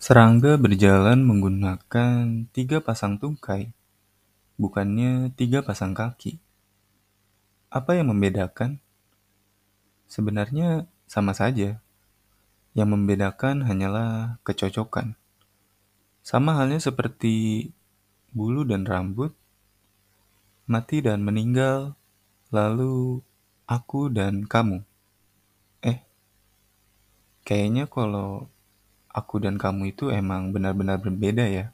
Serangga berjalan menggunakan tiga pasang tungkai, bukannya tiga pasang kaki. Apa yang membedakan? Sebenarnya sama saja. Yang membedakan hanyalah kecocokan. Sama halnya seperti bulu dan rambut, mati dan meninggal, lalu aku dan kamu. Eh, kayaknya kalau aku dan kamu itu emang benar-benar berbeda ya.